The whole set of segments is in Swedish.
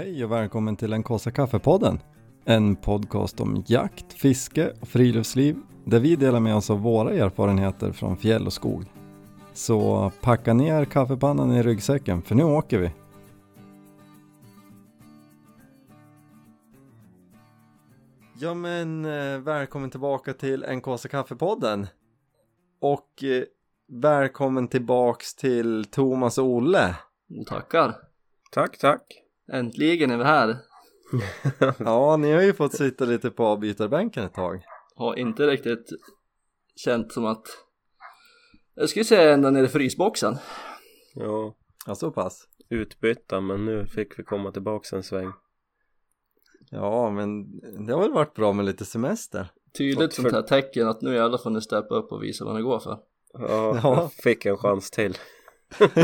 Hej och välkommen till en Kåsa Kaffepodden. En podcast om jakt, fiske och friluftsliv där vi delar med oss av våra erfarenheter från fjäll och skog. Så packa ner kaffepannan i ryggsäcken för nu åker vi. Ja men eh, välkommen tillbaka till en Kåsa Kaffepodden. Och eh, välkommen tillbaks till Thomas och Olle. Tackar. Tack, tack. Äntligen är vi här. Ja, ni har ju fått sitta lite på avbytarbänken ett tag. Har inte riktigt känt som att jag skulle säga ända ner i frysboxen. Ja, Ja, så pass. utbytta men nu fick vi komma tillbaks en sväng. Ja, men det har väl varit bra med lite semester. Tydligt För- sånt här tecken att nu jävlar får ni steppa upp och visa vad ni går för. Ja, Ja. fick en chans till.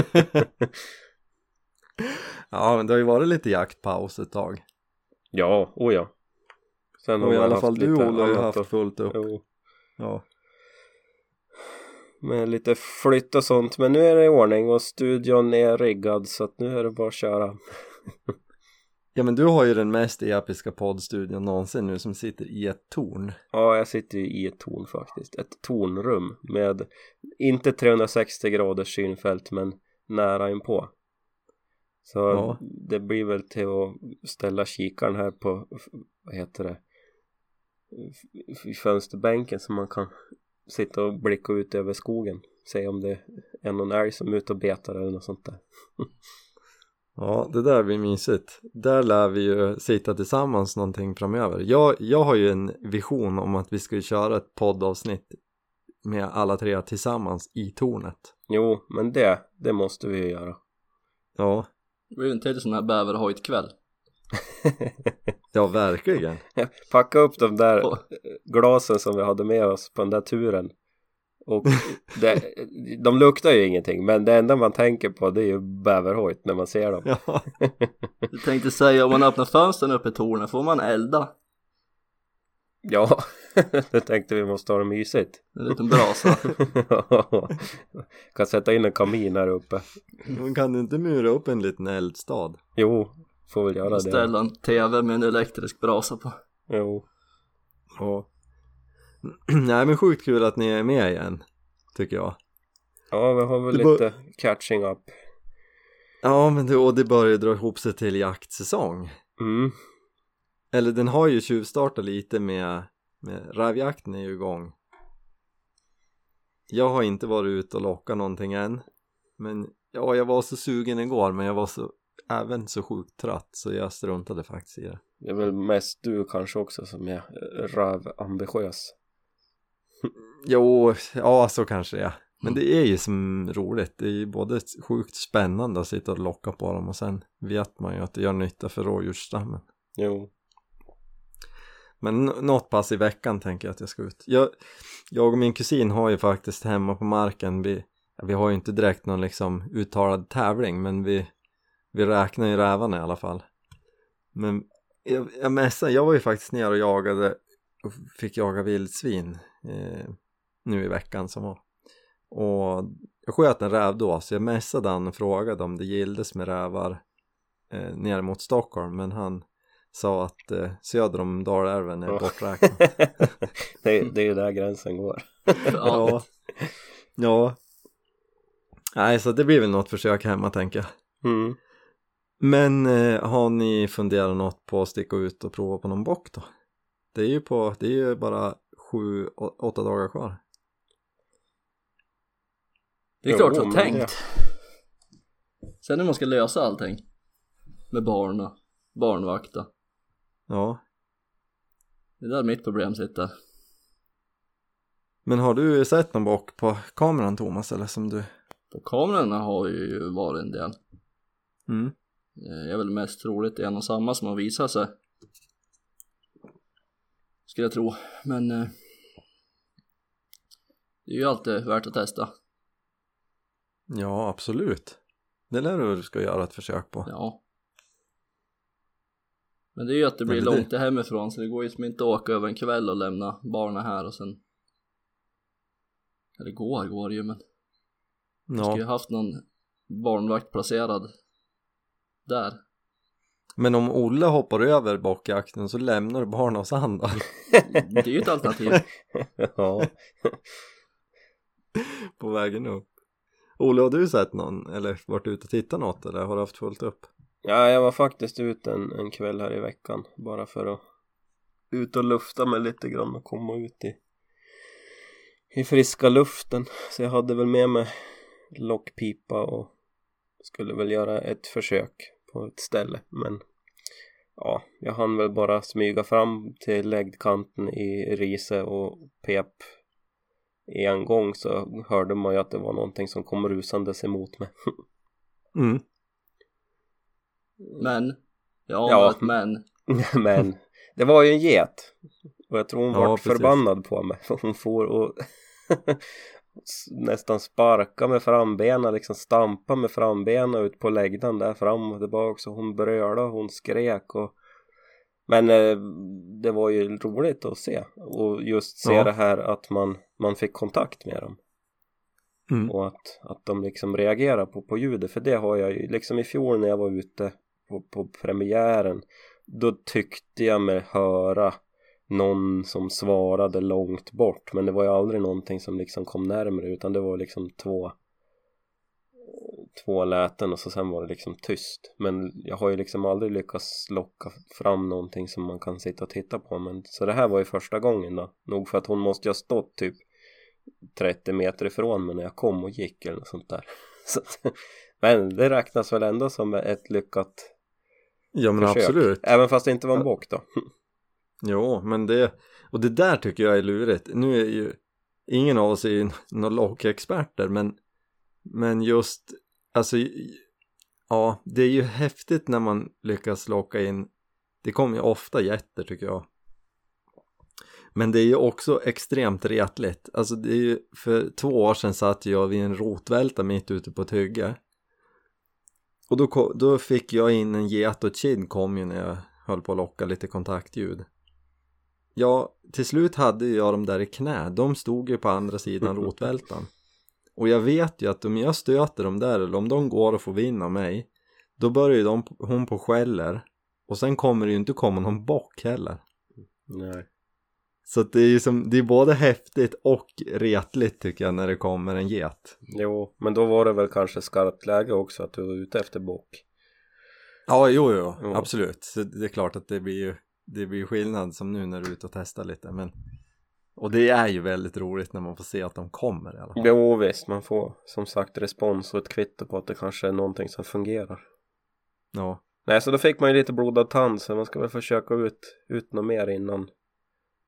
Ja, men det har ju varit lite jaktpaus ett tag. Ja, oh ja. Sen har Och i vi alla fall du Olle har ju haft fullt upp. Jo, Ja. med lite flytt och sånt. Men nu är det i ordning och studion är riggad så att nu är det bara att köra. ja, men du har ju den mest episka poddstudion någonsin nu som sitter i ett torn. Ja, jag sitter ju i ett torn faktiskt. Ett tornrum med inte 360 graders synfält men nära inpå. Så Ja. det blir väl till att ställa kikaren här på, vad heter det, i fönsterbänken så man kan sitta och blicka ut över skogen. Se om det är någon älg som är ute och betar eller något sånt där. Ja, det där blir mysigt. Där lär vi ju sitta tillsammans någonting framöver. Jag, jag har ju en vision om att vi ska köra ett poddavsnitt med alla tre tillsammans i tornet. Jo, men det, det måste vi ju göra. Ja, Det blir en till sån här bäverhojtkväll. ja verkligen. Packa upp de där glasen som vi hade med oss på den där turen och det, de luktar ju ingenting men det enda man tänker på det är ju bäverhojt när man ser dem Ja, Jag tänkte säga om man öppnar fönstren uppe i tornet får man elda. Ja jag tänkte vi måste ha det mysigt En liten brasa. kan sätta in en kamin här uppe men kan du inte mura upp en liten eldstad? jo får väl göra det Ställa en TV med en elektrisk brasa på. jo Ja. Nej men sjukt kul att ni är med igen, tycker jag. ja vi har väl Det bör- lite catching up Ja men det, och det börjar dra ihop sig till jaktsäsong. mm. Eller den har ju tjuvstartat lite med, med rävjakten är ju igång. Jag har inte varit ute och lockat någonting än. Men ja, jag var så sugen igår men jag var så även så sjukt trött så jag struntade faktiskt i det. det är väl mest du kanske också som är rövambitiös Jo, ja så kanske är. Men det är ju som roligt. Det är ju både sjukt spännande att sitta och locka på dem och sen vet man ju att det gör nytta för rådjursstammen. jo men något pass i veckan tänker jag att jag ska ut. Jag, jag och min kusin har ju faktiskt hemma på marken, vi, vi har ju inte direkt någon liksom uttalad tävling men vi, vi räknar ju rävarna i alla fall. Men jag, jag mässar, jag var ju faktiskt nere och jagade och fick jaga vildsvin eh, nu i veckan som var. Och jag sköt en räv då så jag mässade han och frågade om det gildes med rävar eh, ner mot Stockholm men han sa att eh, söder om Dalälven är Ja. borträknat. det, det är ju där gränsen går ja. ja. Nej, så det blir väl något försök hemma tänker jag. mm. Men eh, har ni funderat något på att sticka ut och prova på någon bock då? Det är ju på, det är ju bara sju, åtta dagar kvar. Det är Jo, klart jag har tänkt. Sen när man ska lösa allting. Med barn och barnvakta. Ja. Det är där mitt problem sitter. Men har du sett någon bock på kameran Thomas eller som du? På kamerorna har ju varit en del. Mm. Det är väl mest troligt en och samma som har visat sig. Skulle jag tro. Men eh, det är ju alltid värt att testa. Ja, absolut. Det lär du ska göra ett försök på. Ja. Men det är ju att det blir det- långt hemifrån så det går ju som inte att åka över en kväll och lämna barnen här och sen Eller går går det ju men Vi skulle ju Ja, haft någon barnvakt placerad där Men om Olle hoppar över bockjakten så lämnar du barnen hos han då? Det är ju ett alternativ. ja. På vägen upp. Olle, har du sett någon eller varit ute och tittat något eller har du haft fullt upp? Ja, jag var faktiskt ute en, en kväll här i veckan bara för att ut och lufta mig lite grann och komma ut i i friska luften så jag hade väl med mig lockpipa och skulle väl göra ett försök på ett ställe men ja, jag hann väl bara smyga fram till läggkanten i riset och pep en gång så hörde man ju att det var någonting som kom rusandes emot mig Mm. Men, ja, Ja. ett men. men det var ju en get och jag tror hon Ja, var precis. förbannad på mig för hon får och nästan sparka med frambenen liksom stampa med frambenen ut på läggdan där fram och tillbaka så hon brölade och hon skrek och men eh, det var ju roligt att se och just se Ja. det här att man, man fick kontakt med dem Mm. och att, att de liksom reagerar på, på ljudet för det har jag ju liksom i fjol när jag var ute på, på premiären då tyckte jag mig höra någon som svarade långt bort men det var ju aldrig någonting som liksom kom närmare utan det var liksom två två läten och så sen var det liksom tyst. Men jag har ju liksom aldrig lyckats locka fram någonting som man kan sitta och titta på men så det här var ju första gången då. Nog för att hon måste ju ha stått typ 30 meter ifrån mig när jag kom och gick eller något sånt där. Så, men det räknas väl ändå som ett lyckat Ja men försök absolut. även fast det inte var en bock då Jo, men det, och det där tycker jag är lurigt. Nu är ju ingen av oss är ju några lockexperter, men, men just, alltså, ja, det är ju häftigt när man lyckas locka in, det kommer ju ofta jätter tycker jag. Men det är ju också extremt retligt. Alltså det är ju, för två år sedan satt jag vid en rotvälta mitt ute på ett hygge. Och då, då fick jag in en get och kid kom ju när jag höll på att locka lite kontaktljud. Ja, till slut hade jag dem där i knä. De stod ju på andra sidan rotvältan. Och jag vet ju att om jag stöter dem där eller om de går och får vinn av mig då börjar ju de, hon på skäller och sen kommer det ju inte komma någon bock heller. nej Så det är ju som, det är både häftigt och retligt tycker jag när det kommer en get. Jo, men då var det väl kanske skarpt läge också att du var ute efter bock. Ja, jo, jo, Ja. absolut. Så det är klart att det blir ju, det blir skillnad som nu när du är ute och testar lite, men och det är ju väldigt roligt när man får se att de kommer i alla fall. Jo visst, man får som sagt respons och ett kvitto på att det kanske är någonting som fungerar. Ja, Nej, så då fick man ju lite blodad tand så man ska väl försöka ut, ut något mer innan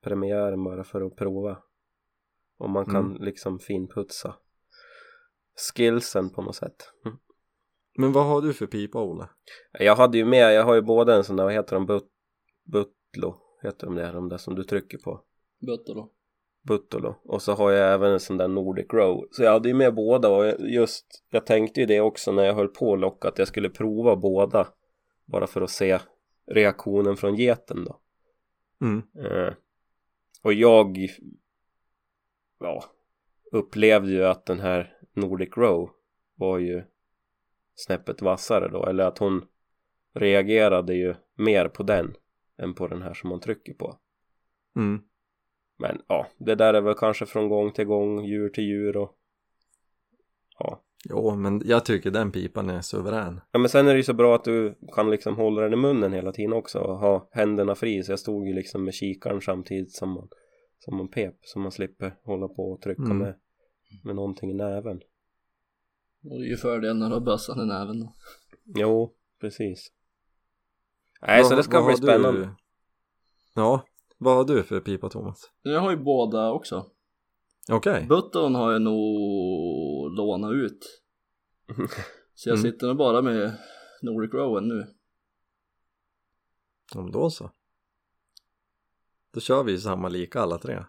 premiären bara för att prova. Om man kan Mm. liksom finputsa skillsen på något sätt. Mm. men vad har du för pipa Olle? Jag hade ju med, jag har ju både en sån där, vad heter de, But, Butlo, heter de där, de där som du trycker på. Då. Buttolo och så har jag även en sån där Nordic Row så jag hade ju med båda och just jag tänkte ju det också när jag höll på att locka att jag skulle prova båda bara för att se reaktionen från geten då Mm. eh, och jag ja upplevde ju att den här Nordic Row var ju snäppet vassare då eller att hon reagerade ju mer på den än på den här som man trycker på Mm. Men ja, det där är väl kanske från gång till gång, djur till djur och ja. Jo, men jag tycker den pipan är suverän. Ja men sen är det ju så bra att du kan liksom hålla den i munnen hela tiden också och ha händerna fri så jag stod ju liksom med kikaren samtidigt som man som man pep så man slipper hålla på och trycka Mm. med med någonting i näven. Och det är ju fördel när du har bössan i näven då. Jo, precis. Nej så det ska bli har du- spännande. Ja, vad har du för pipa Thomas? Jag har ju båda också. Okej, Button har jag nog lånat ut. Så jag Mm. sitter nog bara med Nordic Rowan nu. om då så. Då kör vi samma lika alla tre.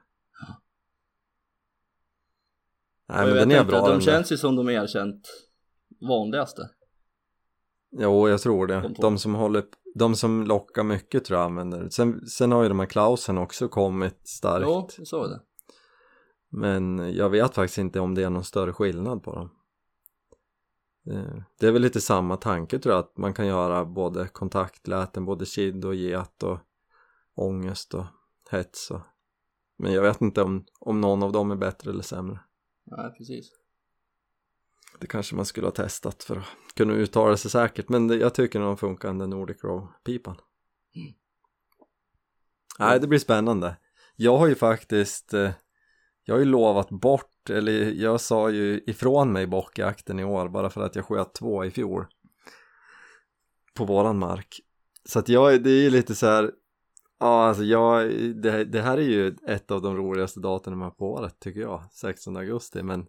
Nej Och men jag den är bra de där. känns ju som de erkänt vanligaste. Jo, jag tror det. De som håller, de som lockar mycket tror jag använder det. Sen, sen har ju de här Klausen också kommit starkt. Jo, jag sa det. Men jag vet faktiskt inte om det är någon större skillnad på dem. Eh, Det är väl lite samma tanke tror jag att man kan göra både kontaktläten, både kid och get och ångest och hets och... Men jag vet inte om, om någon av dem är bättre eller sämre. Nej, precis. Det kanske man skulle ha testat för att kunna uttala sig säkert men det, jag tycker de funkar den Nordic Row-pipan. Nej, det blir spännande. Jag har ju faktiskt, eh, jag har ju lovat bort, eller jag sa ju ifrån mig bockjakten i år bara för att jag sköt två i fjol. På våran mark. Så att jag, det är ju lite så här, ja alltså jag, det, det här är ju ett av de roligaste datumen på året tycker jag, 16 augusti, men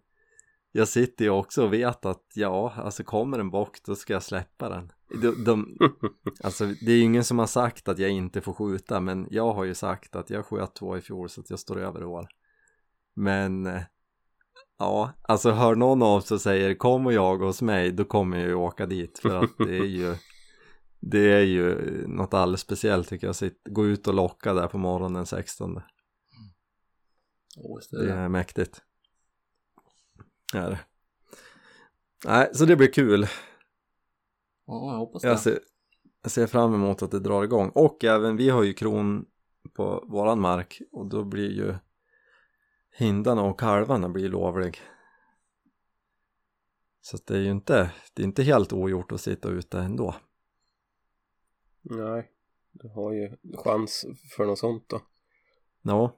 jag sitter ju också och vet att ja, alltså kommer en bock då ska jag släppa den. De, de, alltså det är ju ingen som har sagt att jag inte får skjuta men jag har ju sagt att jag sköt två i fjol så att jag står över i år. Men ja, alltså hör någon av sig och säger kom och jaga hos mig då kommer jag ju åka dit för att det är ju det är ju något alldeles speciellt tycker jag, Sitt, gå ut och locka där på morgonen den 16 Åh, visst är det det. är mäktigt. Är det. Nej så det blir kul. Ja, jag hoppas det. jag ser, jag ser fram emot att det drar igång. Och även vi har ju kron på våran mark och då blir ju hindarna och kalvarna blir lovlig så det är ju inte det är inte helt ogjort att sitta ute ändå Nej, du har ju chans för något sånt då. Ja.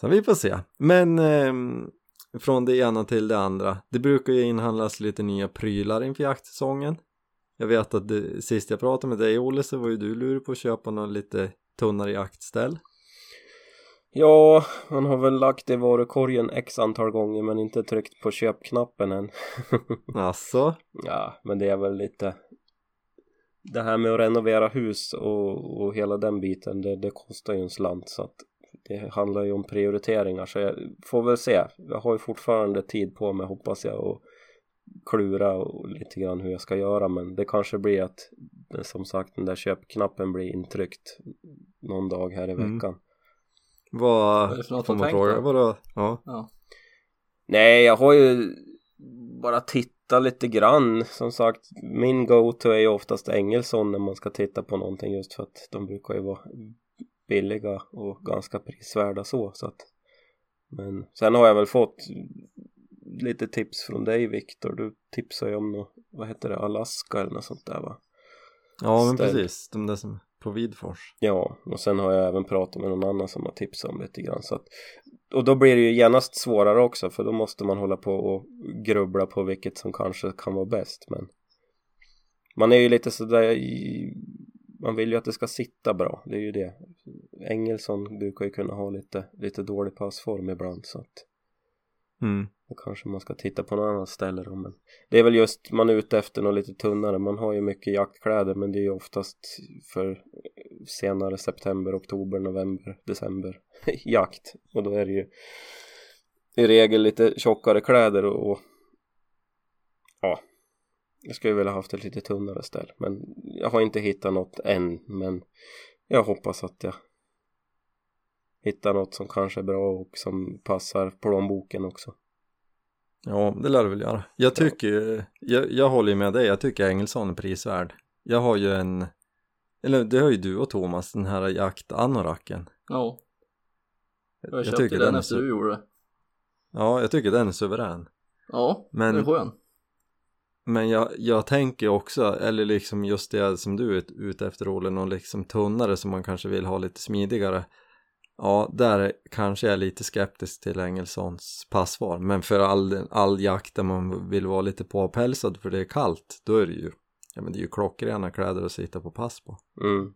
Så vi får se. Men ehm, från det ena till det andra. Det brukar ju inhandlas lite nya prylar inför jaktsäsongen. Jag vet att det, sist jag pratade med dig Olle så var ju du lurig på att köpa någon lite tunnare jaktställ. Ja, man har väl lagt det i varukorgen x antal gånger men inte tryckt på köpknappen än. Alltså, ja, men det är väl lite det här med att renovera hus och, och hela den biten det, det kostar ju en slant så att det handlar ju om prioriteringar. Så jag får väl se. Jag har ju fortfarande tid på mig hoppas jag och klura och lite grann hur jag ska göra. Men det kanske blir att som sagt den där köpknappen blir intryckt någon dag här i Mm. veckan. vad Vad är det för något du fråga? då? Vadå? Ja. Ja. Nej, jag har ju bara tittat lite grann. Som sagt, min go-to är ju oftast Engelsson när man ska titta på någonting just för att de brukar ju vara billiga och ganska prisvärda så. så att, men sen har jag väl fått lite tips från dig Viktor. Du tipsar ju om något, vad heter det, Alaska eller något sånt där va? ja men Ställ. precis, de där som på Vidfors. Ja, och sen har jag även pratat med någon annan som har tipsat om lite grann så att, och då blir det ju genast svårare också för då måste man hålla på och grubbla på vilket som kanske kan vara bäst men man är ju lite sådär i, man vill ju att det ska sitta bra, det är ju det Engelsson brukar ju kunna ha lite, lite dålig passform ibland så att Mm då kanske man ska titta på något annat ställe då men det är väl just man är ute efter något lite tunnare. Man har ju mycket jaktkläder men det är ju oftast för senare september, oktober, november, december jakt. Och då är det ju i regel lite tjockare kläder och, och ja jag skulle vilja haft ett lite tunnare ställ men jag har inte hittat något än men jag hoppas att jag hittar något som kanske är bra och som passar plånboken också. Ja, det lär du väl göra. Jag tycker ju, jag, jag håller ju med dig, jag tycker Engelsson är prisvärd. Jag har ju en, eller det har ju du och Thomas, den här jakt-anoraken. Ja. Jag, Jag köpte tycker den den efter du gjorde det. Ja, jag tycker den är suverän. Ja, Men- den är skön. Men jag, jag tänker också, eller liksom just det som du är ute efter Olle, någon liksom tunnare som man kanske vill ha lite smidigare. Ja, där kanske jag är lite skeptisk till Engelssons passform. Men för all, all jakt där man vill vara lite påpälsad för det är kallt, då är det ju, ja men det är ju klockrena kläder att sitta på pass på. mm.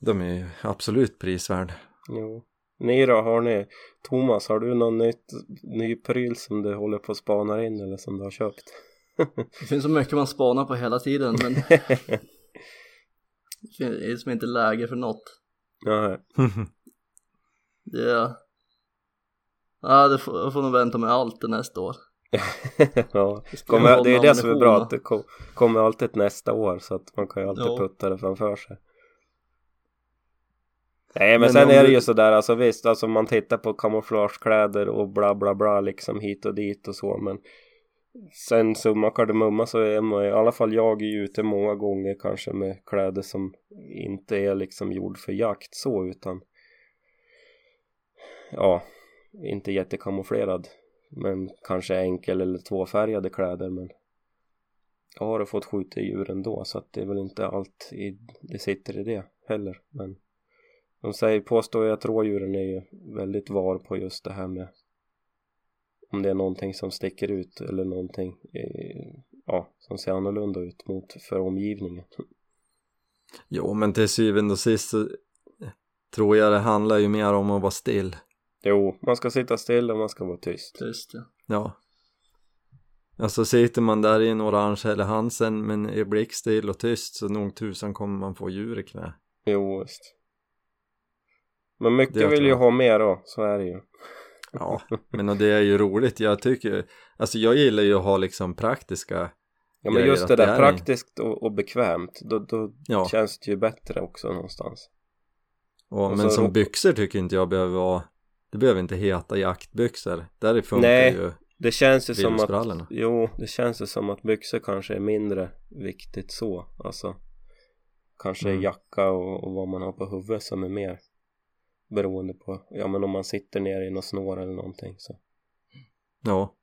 De är ju absolut prisvärd. Jo. Ni då, har ni Thomas, har du någon nytt, ny pryl som du håller på att spana in eller som du har köpt? Det finns så mycket man spanar på hela tiden men det är liksom inte läge för något. Nej. Är... Ja, det får, jag får nog vänta med allt till nästa år. ja. Kommer, det är det som är bra, att det kom, kommer alltid nästa år så att man kan ju alltid Ja. putta det framför sig. Nej men, Men sen är det du- ju sådär alltså visst alltså man tittar på kamouflagekläder och bla bla bla liksom hit och dit och så men sen summa kardemumma så är man i alla fall jag är ute många gånger kanske med kläder som inte är liksom gjord för jakt så utan ja, inte jättekamouflerad men kanske enkel eller tvåfärgade kläder men jag har fått skjuta djur ändå så att det är väl inte allt i, det sitter i det heller men de säger, påstår ju att rådjuren är ju väldigt var på just det här med om det är någonting som sticker ut eller någonting eh, ja, som ser annorlunda ut mot för omgivningen. Jo men till syvende och sist så tror jag det handlar ju mer om att vara still. Jo, man ska sitta still och man ska vara tyst. Tyst ja. Ja. Alltså sitter man där i en orange eller Hansen men är blickstill och tyst så nog tusan kommer man få djur i knä. Jo, visst. Men mycket vill ju jag. ha mer då, så är det ju Ja, men och det är ju roligt. Jag tycker, alltså jag gillar ju att ha liksom praktiska, Ja men just det det där är- praktiskt och, och bekvämt Då, då ja, känns det ju bättre också någonstans och, och men så- som byxor tycker inte jag behöver vara, det behöver inte heta jaktbyxor. Där funkar Nej. ju Det känns ju som att. Jo, det känns ju som att byxor kanske är mindre viktigt så Alltså Kanske Mm. jacka och, och vad man har på huvudet som är mer Beroende på, ja men om man sitter ner i någon snår eller någonting så Ja,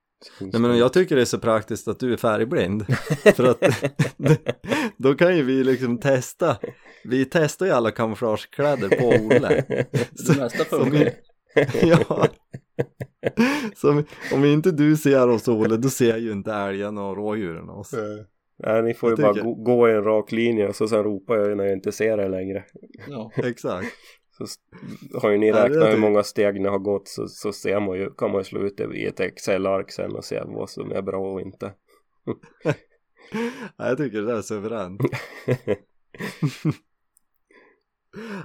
nej men jag tycker det är så praktiskt att du är färgblind. För att då kan ju vi liksom testa, vi testar ju alla kamouflagekläder på Olle. Det mesta funkar ju. Ja. Som, om inte du ser oss Olle, då ser ju inte älgarna och rådjuren oss. Nej, ni får ju Jag bara tycker- gå, gå i en rak linje och så sen ropar jag när jag inte ser er längre Ja. Exakt. Så har ju ni Ja, räknat hur många steg ni har gått så, så ser man ju, kan man ju slå ut det i ett Excel-ark sen och se vad som är bra och inte Ja, jag tycker det är suveränt.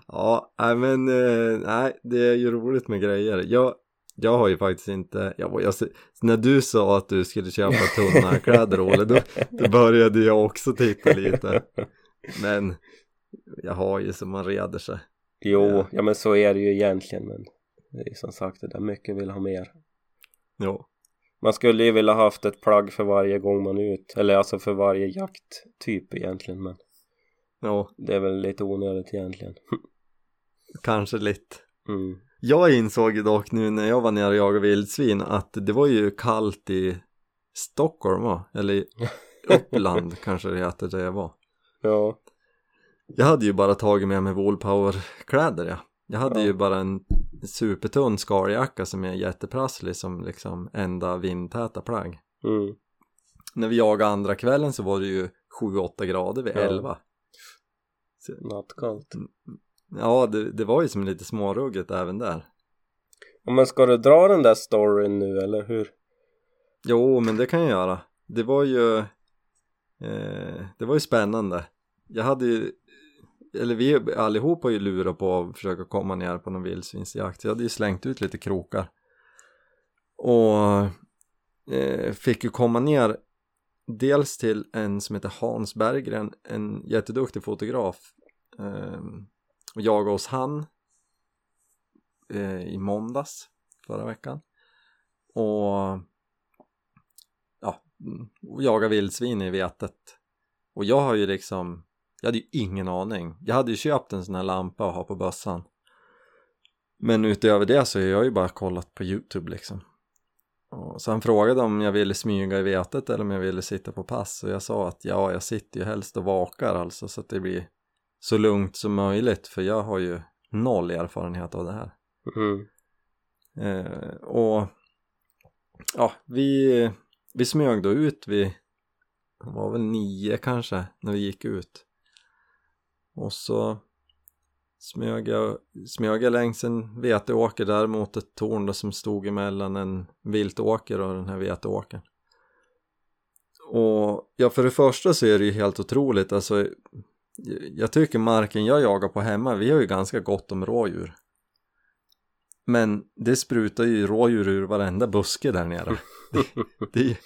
Ja, nej men eh, nej, det är ju roligt med grejer. Jag, jag har ju faktiskt inte, jag, jag, när du sa att du skulle köpa tunna kläder Olle, då, då började jag också titta lite. Men jag har ju som man reder sig. Jo, Ja. ja men så är det ju egentligen men det är som sagt det där mycket vill ha mer Jo, Man skulle ju vilja haft ett plagg för varje gång man är ut eller alltså för varje jakttyp egentligen men jo, det är väl lite onödigt egentligen kanske lite. mm. Jag insåg dock nu när jag var nere och jagade vildsvin att det var ju kallt i Stockholm va? Eller i Uppland kanske det heter där jag var. Ja, Jag hade ju bara tagit med mig Woolpower-kläder ja. Jag hade Ja. ju bara en supertunn skaljacka som är jätteprasslig som liksom enda vindtäta plagg. mm. När vi jagade andra kvällen så var det ju 7-8 grader vid Ja. 11. nattkallt Ja, det, det var ju som lite smårugget även där. Men ska du dra den där storyn nu eller hur? Jo, men det kan jag göra. Det var ju eh, Det var ju spännande. Jag hade ju eller vi allihop har ju lurat på att försöka komma ner på någon vildsvinsjakt. Jag hade ju slängt ut lite krokar. Och eh, fick ju komma ner Dels till en som heter Hans Berggren, en jätteduktig fotograf eh, och jaga hos han eh, i måndags förra veckan och ja, mm, och jaga vildsvin i vetet och jag har ju liksom jag hade ju ingen aning. Jag hade ju köpt en sån här lampa och ha på bössan. Men utöver det så har jag ju bara kollat på youtube liksom. Och så han frågade om jag ville smyga i vetet eller om jag ville sitta på pass. Och jag sa att ja, jag sitter ju helst och vakar alltså så att det blir så lugnt som möjligt. För jag har ju noll erfarenhet av det här. Mm. Eh, och ja, vi, vi smög då ut vi det var väl nio kanske när vi gick ut och så smög jag, smög jag längs en veteåker där mot ett torn då som stod emellan en viltåker och den här veteåkern och ja för det första så är det ju helt otroligt alltså jag tycker marken jag jagar på hemma vi har ju ganska gott om rådjur men det sprutar ju rådjur ur varenda buske där nere. Det, är-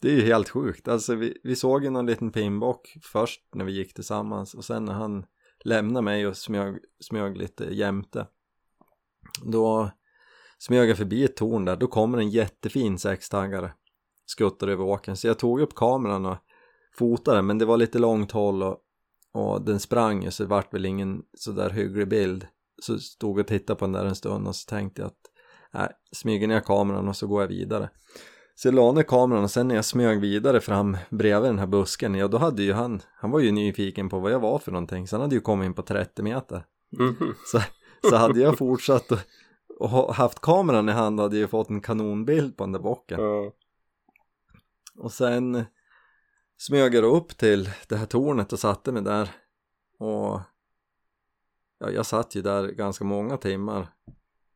det är ju helt sjukt. Alltså vi, vi såg ju någon liten pinbock först när vi gick tillsammans och sen när han lämnade mig och smög, smög lite jämte. Då smög jag förbi ett torn där, då kommer en jättefin sextaggare. skuttar över åkern så jag tog upp kameran och fotade men det var lite långt håll och, och den sprang ju så det vart väl ingen sådär hygglig bild så stod jag och tittade på den där en stund och så tänkte jag att nej, smyger ner kameran och så går jag vidare så jag la ner kameran och sen när jag smög vidare fram bredvid den här busken ja då hade ju han, han var ju nyfiken på vad jag var för någonting. Så han hade ju kommit in på 30 meter. Mhm. så, så hade jag fortsatt och, och ha- haft kameran i hand hade jag ju fått en kanonbild på den där bocken. Ja. och sen smög jag upp till det här tornet och satte mig där. Och ja, jag satt ju där ganska många timmar.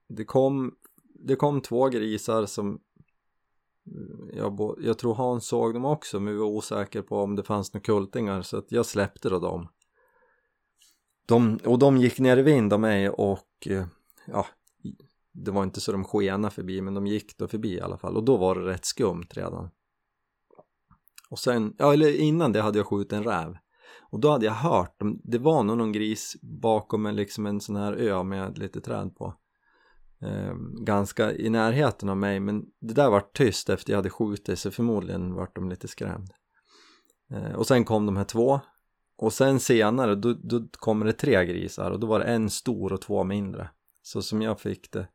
Det kom, det kom två grisar som jag, bo- jag tror Hans såg dem också men vi var osäkra på om det fanns några kultingar så att jag släppte då dem. De, och de gick ner i vind av mig och eh, ja det var inte så de skenade förbi men de gick då förbi i alla fall och då var det rätt skumt redan. Och sen, ja eller innan det hade jag skjutit en räv. Och då hade jag hört, det var nog någon gris bakom en, liksom en sån här ö med lite träd på eh, ganska i närheten av mig men det där var tyst efter jag hade skjutit så förmodligen vart de lite skrämd eh, och sen kom de här två. Och sen senare då, då kommer det tre grisar och då var det en stor och två mindre. Så som jag fick det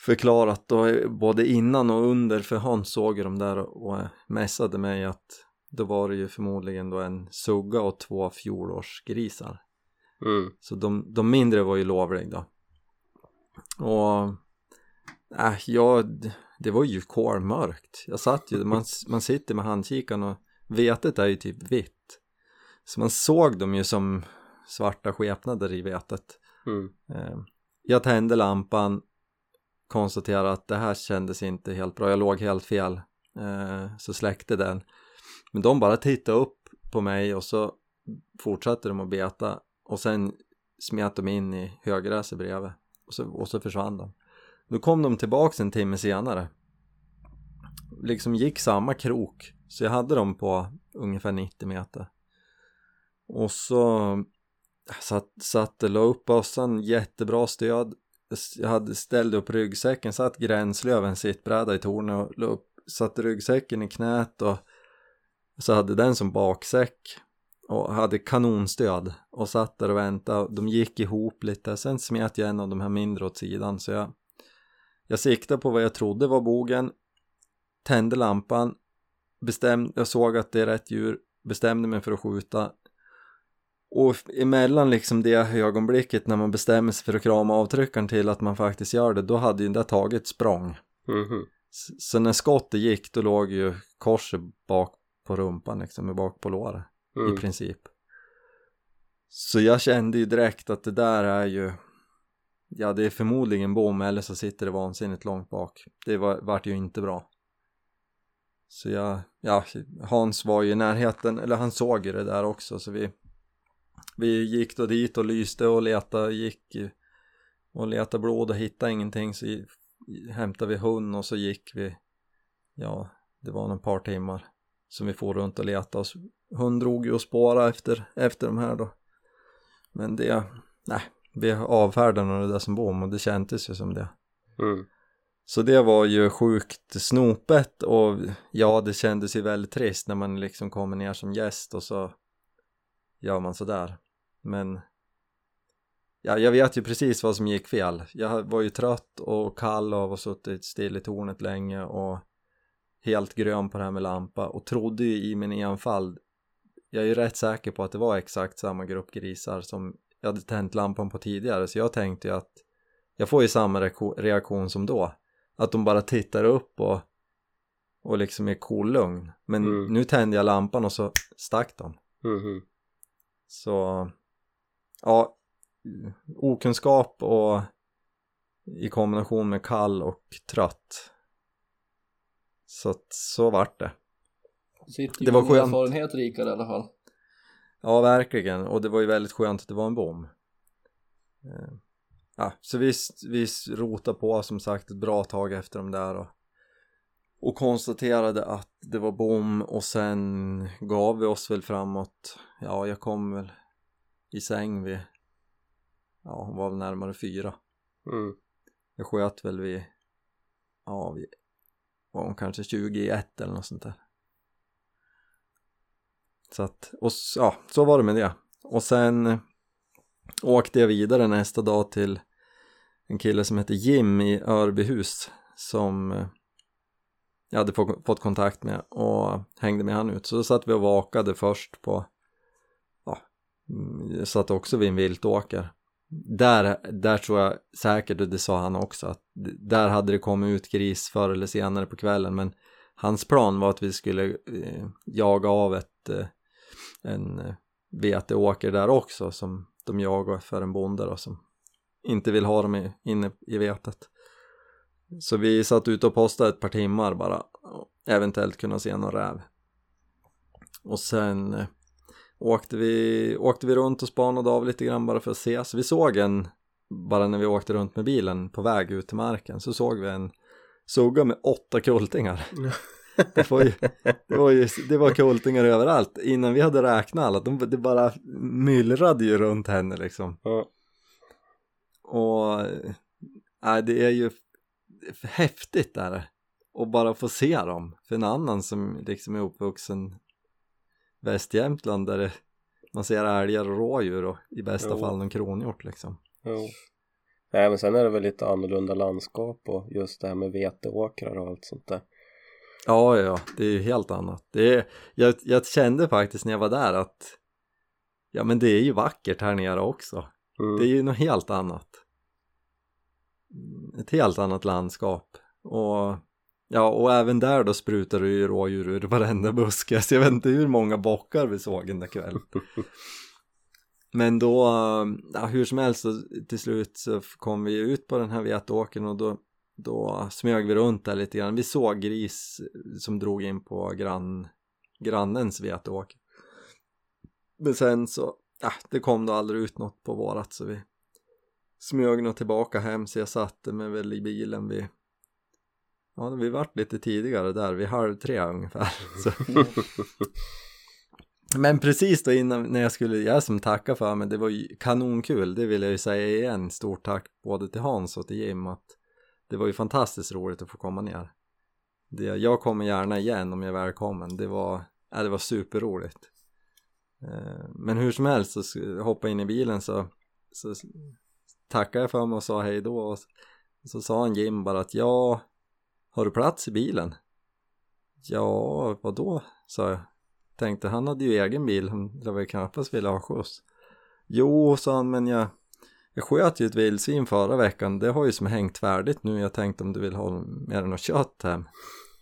förklarat då eh, både innan och under för Hans såg ju de där och och messade mig att då var det ju förmodligen då en sugga och två fjolårsgrisar. Mm. så de, de mindre var ju lovliga då och äh, ja, d- det var ju kolmörkt. Jag satt ju, man, man sitter med handkikaren och vetet är ju typ vitt. Så man såg dem ju som svarta skepnader i vetet. Mm. Eh, Jag tände lampan konstaterade att det här kändes inte helt bra, jag låg helt fel eh, så släckte den. Men de bara tittade upp på mig och så fortsatte de att beta. Och sen smet de in i högräset bredvid och så, och så försvann de. Då kom de tillbaks en timme senare. Liksom gick samma krok. Så jag hade dem på ungefär 90 meter. Och så satt, satt la upp bössan, jättebra stöd. Jag hade, ställt upp ryggsäcken, satt gränslöven sittbräda i tornet och la upp, satte ryggsäcken i knät och så hade den som baksäck och hade kanonstöd och satt där och väntade. De gick ihop lite. Sen smet jag en av de här mindre åt sidan så jag jag siktade på vad jag trodde var bogen tände lampan bestämde, jag såg att det är rätt djur bestämde mig för att skjuta. Och emellan liksom det ögonblicket när man bestämmer sig för att krama avtryckaren till att man faktiskt gör det då hade ju den där tagit språng. Mhm. S- så när skottet gick då låg ju korset bak på rumpan liksom, bak på låret Mm. i princip. Så jag kände ju direkt att det där är ju ja det är förmodligen bom eller så sitter det vansinnigt långt bak. Det var, vart ju inte bra. Så jag, ja Hans var ju i närheten eller han såg ju det där också så vi vi gick då dit och lyste och letade gick och letade blod och hittade ingenting så hämtade vi hund och så gick vi ja det var nog ett par timmar som vi får runt och letade och hund drog ju och spåra efter, efter de här då. Men det, nej vi avfärdade det där som bom och det kändes ju som det. Mm. så det var ju sjukt snopet och ja det kändes ju väldigt trist när man liksom kommer ner som gäst och så gör man sådär men ja, jag vet ju precis vad som gick fel. Jag var ju trött och kall av att ha suttit still i tornet länge och helt grön på det här med lampa och trodde ju i min enfald jag är ju rätt säker på att det var exakt samma grupp grisar som jag hade tänt lampan på tidigare så jag tänkte ju att jag får ju samma reaktion som då. Att de bara tittar upp och och liksom är cool lugn. Men Mm. nu tände jag lampan och så stack de. Mhm. så ja okunskap och i kombination med kall och trött. Så att så vart det Sitter Det var med skönt. erfarenhet rikare i alla fall. Ja, verkligen. Och det var ju väldigt skönt att det var en bom. Eh, Ja, så vi, vi rotade på som sagt ett bra tag efter de där och, och konstaterade att det var bom och sen gav vi oss väl framåt. Ja, jag kom väl i säng vid, ja, hon var väl närmare fyra. Mm. Jag sköt väl vid, ja, vid var hon kanske 21 eller något sånt där. Så att, och ja, så var det med det. Och sen eh, åkte jag vidare nästa dag till en kille som heter Jim i Örbyhus som eh, jag hade fått kontakt med och hängde med han ut. Så då satt vi och vakade först på, ja, jag satt också vid en viltåker. Där, där tror jag säkert, och det sa han också, att där hade det kommit ut gris förr eller senare på kvällen men hans plan var att vi skulle eh, jaga av ett, eh, en eh, veteåker där också som de jagar för en bonde då som inte vill ha dem i, inne i vetet. Så vi satt ute och postade ett par timmar bara och eventuellt kunna se någon räv. Och sen eh, åkte, vi, åkte vi runt och spanade av lite grann bara för att se. Så vi såg en, bara när vi åkte runt med bilen på väg ut till marken så såg vi en sugga med åtta kultingar. Det var ju, det var ju, det var kultingar överallt. Innan vi hade räknat alla, de, det bara myllrade ju runt henne liksom. Ja. Och nej, det är ju häftigt där och bara få se dem för en annan som liksom är uppvuxen Västjämtland där det, man ser älgar och rådjur och i bästa Jo. fall någon kronhjort liksom Jo. Nej men sen är det väl lite annorlunda landskap och just det här med veteåkrar och allt sånt där. Ja ja det är ju helt annat. Det är, jag, jag kände faktiskt när jag var där att ja men det är ju vackert här nere också. Mm. det är ju något helt annat. Ett helt annat landskap. Och ja och även där då sprutar det ju rådjur ur varenda buske. Så jag vet inte hur många bockar vi såg den där kvällen. Men då ja, hur som helst så till slut så kom vi ut på den här veteåkern och då då smög vi runt där lite grann. Vi såg gris som drog in på grann, grannens veteåk. Men sen så äh, det kom då aldrig ut något på vårat så vi smög nog tillbaka hem så jag satte mig väl i bilen vid ja vi vart lite tidigare där vid halv tre ungefär. Så. men precis då innan när jag skulle, jag som tackar för mig det var ju kanonkul det vill jag ju säga igen. Stort tack både till Hans och till Jim att det var ju fantastiskt roligt att få komma ner det, jag kommer gärna igen om jag är välkommen det var, ja, det var superroligt eh, Men hur som helst så hoppade jag in i bilen så, så tackade jag för mig och sa hej då och så sa han Jim bara att ja, har du plats i bilen? Ja, vad då? sa jag. Tänkte han hade ju egen bil, han lär väl knappast vilja ha skjuts. Jo, sa han, men jag, jag sköt ju ett vildsvin förra veckan, det har ju som hängt färdigt nu, jag tänkte om du vill ha mer än något kött hem.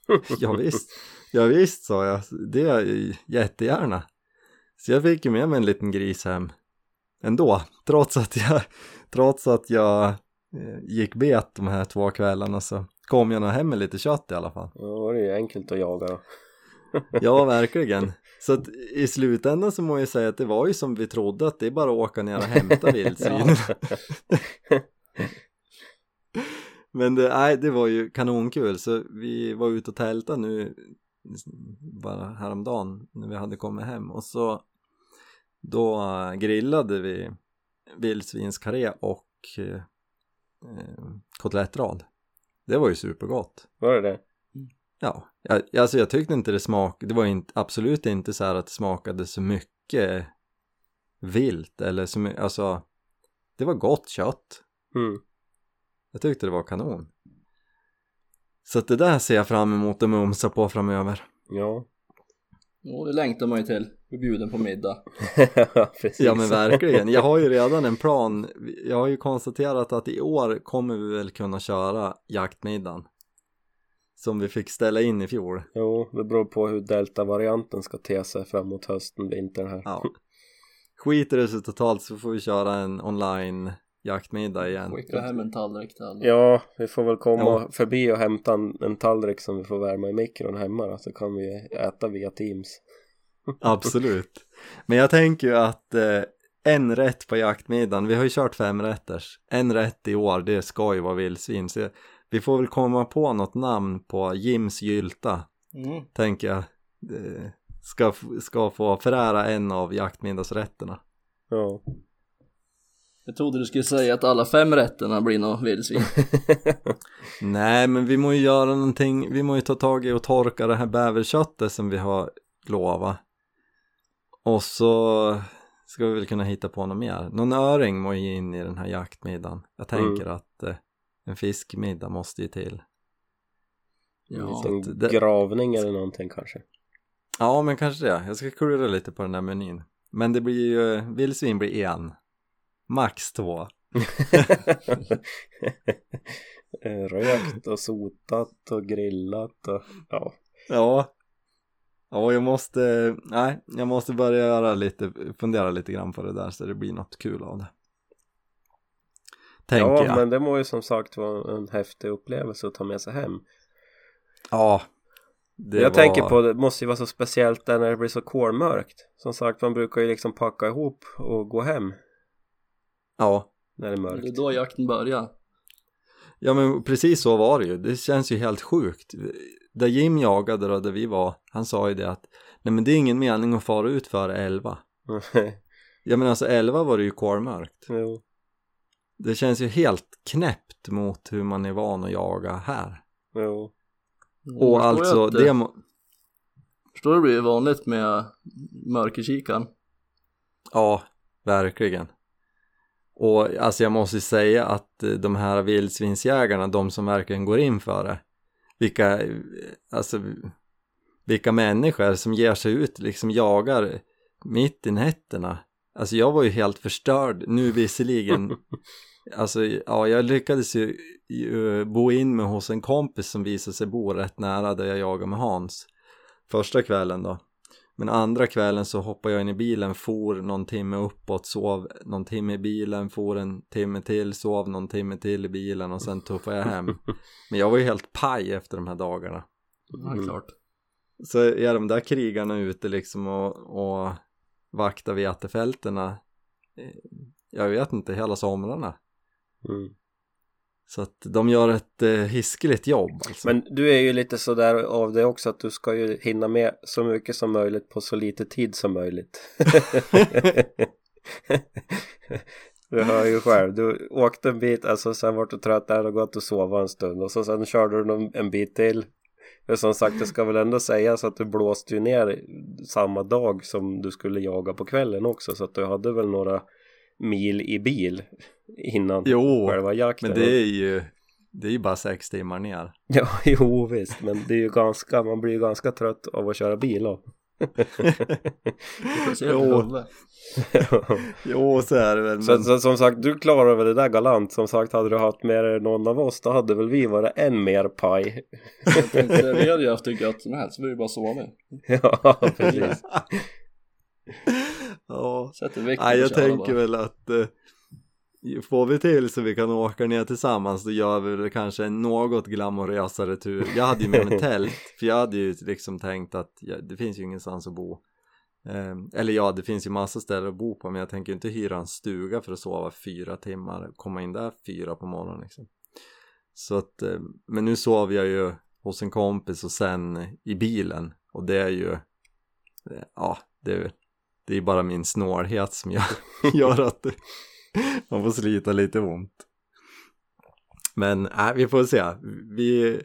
ja, visst, ja visst sa jag, det är jättegärna. Så jag fick ju med mig en liten gris hem ändå, trots att jag, trots att jag eh, gick bet de här två kvällarna så kom jag nog hem med lite kött i alla fall. Ja, det ju enkelt att jaga då. Ja, verkligen. Så att i slutändan så må jag säga att det var ju som vi trodde att det är bara att åka ner och hämta vildsvin. Men det, nej, det var ju kanonkul så vi var ute och tältade nu bara häromdagen när vi hade kommit hem och så då grillade vi vildsvinskarré och eh, eh, kotelettrad. Det var ju supergott. Var det det? Ja, jag, alltså jag tyckte inte det smakade, det var inte, absolut inte så här att det smakade så mycket vilt eller så mycket, alltså det var gott kött. Mm. Jag tyckte det var kanon. Så att det där ser jag fram emot att mumsa på framöver. Ja. Jo, det längtar man ju till. Bli bjuden på middag. Ja men verkligen, jag har ju redan en plan. Jag har ju konstaterat att i år kommer vi väl kunna köra jaktmiddagen. Som vi fick ställa in i fjol. Jo, det beror på hur delta-varianten ska te sig framåt hösten, vintern här. Ja. Skiter det sig totalt så får vi köra en online jaktmiddag igen. Skicka hem en tallrik till alla. Ja, vi får väl komma Ja. förbi och hämta en, en tallrik som vi får värma i mikron hemma då, så kan vi äta via Teams. Absolut. Men jag tänker ju att eh, en rätt på jaktmiddagen, vi har ju kört fem rätters. En rätt i år, det ska ju vara vildsvin. Så vi får väl komma på något namn på Jims gylta, Mm. tänker jag. Ska, ska få förära en av jaktmiddagsrätterna. Ja. Jag trodde du skulle säga att alla fem rätterna blir något vildsvin. Nej men vi må ju göra någonting, vi må ju ta tag i och torka det här bäverköttet som vi har lovat och så ska vi väl kunna hitta på något mer, någon öring må ju in i den här jaktmiddagen jag tänker Mm. att eh, en fiskmiddag måste ju till. Ja, En det- gravning eller någonting kanske. Ja men kanske det, jag ska klura lite på den där menyn. Men det blir ju, vildsvin blir en. Max två. Rökt och sotat och grillat och ja. Ja. Ja jag måste, nej jag måste börja göra lite, fundera lite grann på det där så det blir något kul av det Tänker ja jag men det må ju som sagt vara en häftig upplevelse att ta med sig hem. Ja det jag var... tänker på det måste ju vara så speciellt där när det blir så kolmörkt. Som sagt man brukar ju liksom packa ihop och gå hem Ja när det är det mörkt. är då jakten börjar. Ja men precis så var det ju, det känns ju helt sjukt Där Jim jagade då, där vi var, han sa ju det att Nej men det är ingen mening att fara ut före 11 Ja men alltså 11 var det ju kolmörkt jo. Det känns ju helt knäppt mot hur man är van att jaga här jo. Och Förstår alltså det må... Förstår du det blir vanligt med mörkerkikaren? Ja, verkligen Och alltså jag måste ju säga att eh, de här vildsvinsjägarna, de som verkligen går in för det Vilka, eh, alltså Vilka människor som ger sig ut, liksom jagar mitt i nätterna Alltså jag var ju helt förstörd, nu visserligen. Alltså ja, jag lyckades ju, ju bo in med hos en kompis som visade sig bo rätt nära där jag jagade med Hans Första kvällen då. Men andra kvällen så hoppade jag in i bilen, for någon timme uppåt, sov någon timme i bilen, for en timme till, sov någon timme till i bilen och sen tuffade jag hem. Men jag var ju helt paj efter de här dagarna. Ja, klart. Så är de där krigarna ute liksom och, och vaktar vetefältena eh, Jag vet inte, hela somrarna Mm. Så att de gör ett eh, hiskeligt jobb alltså. Men du är ju lite sådär av det också att du ska ju hinna med så mycket som möjligt på så lite tid som möjligt. du hör ju själv, du åkte en bit, alltså sen vart du trött där och gått och sova en stund och så sen körde du en bit till. Men som sagt, det ska väl ändå sägas att du blåste ju ner samma dag som du skulle jaga på kvällen också så att du hade väl några mil i bil innan Jo, själva jakten. men det är ju Det är ju bara sex timmar ner Ja, jo visst, men det är ju ganska, man blir ju ganska trött av att köra bil då. Jo. Jo, så är det väl så, men... så som sagt, du klarar väl det där galant. Som sagt, hade du haft med dig någon av oss, då hade väl vi varit än mer paj. Jag tänkte, vi hade ju haft hur gött som helst, så vi bara sova med. ja, precis. ja. Sätter vikt Nej, jag tänker bara. väl att eh, Får vi till så vi kan åka ner tillsammans då gör vi väl kanske en något glamorösare tur. Jag hade ju med mig tält för jag hade ju liksom tänkt att ja, det finns ju ingenstans att bo. Eh, Eller ja, det finns ju massa ställen att bo på men jag tänker inte hyra en stuga för att sova fyra timmar Komma in där fyra på morgonen liksom. Så att, eh, men nu sov jag ju hos en kompis och sen i bilen och det är ju eh, Ja, det är det är bara min snålhet som gör, gör att det, man får slita lite ont. Men äh, vi får se. Vi,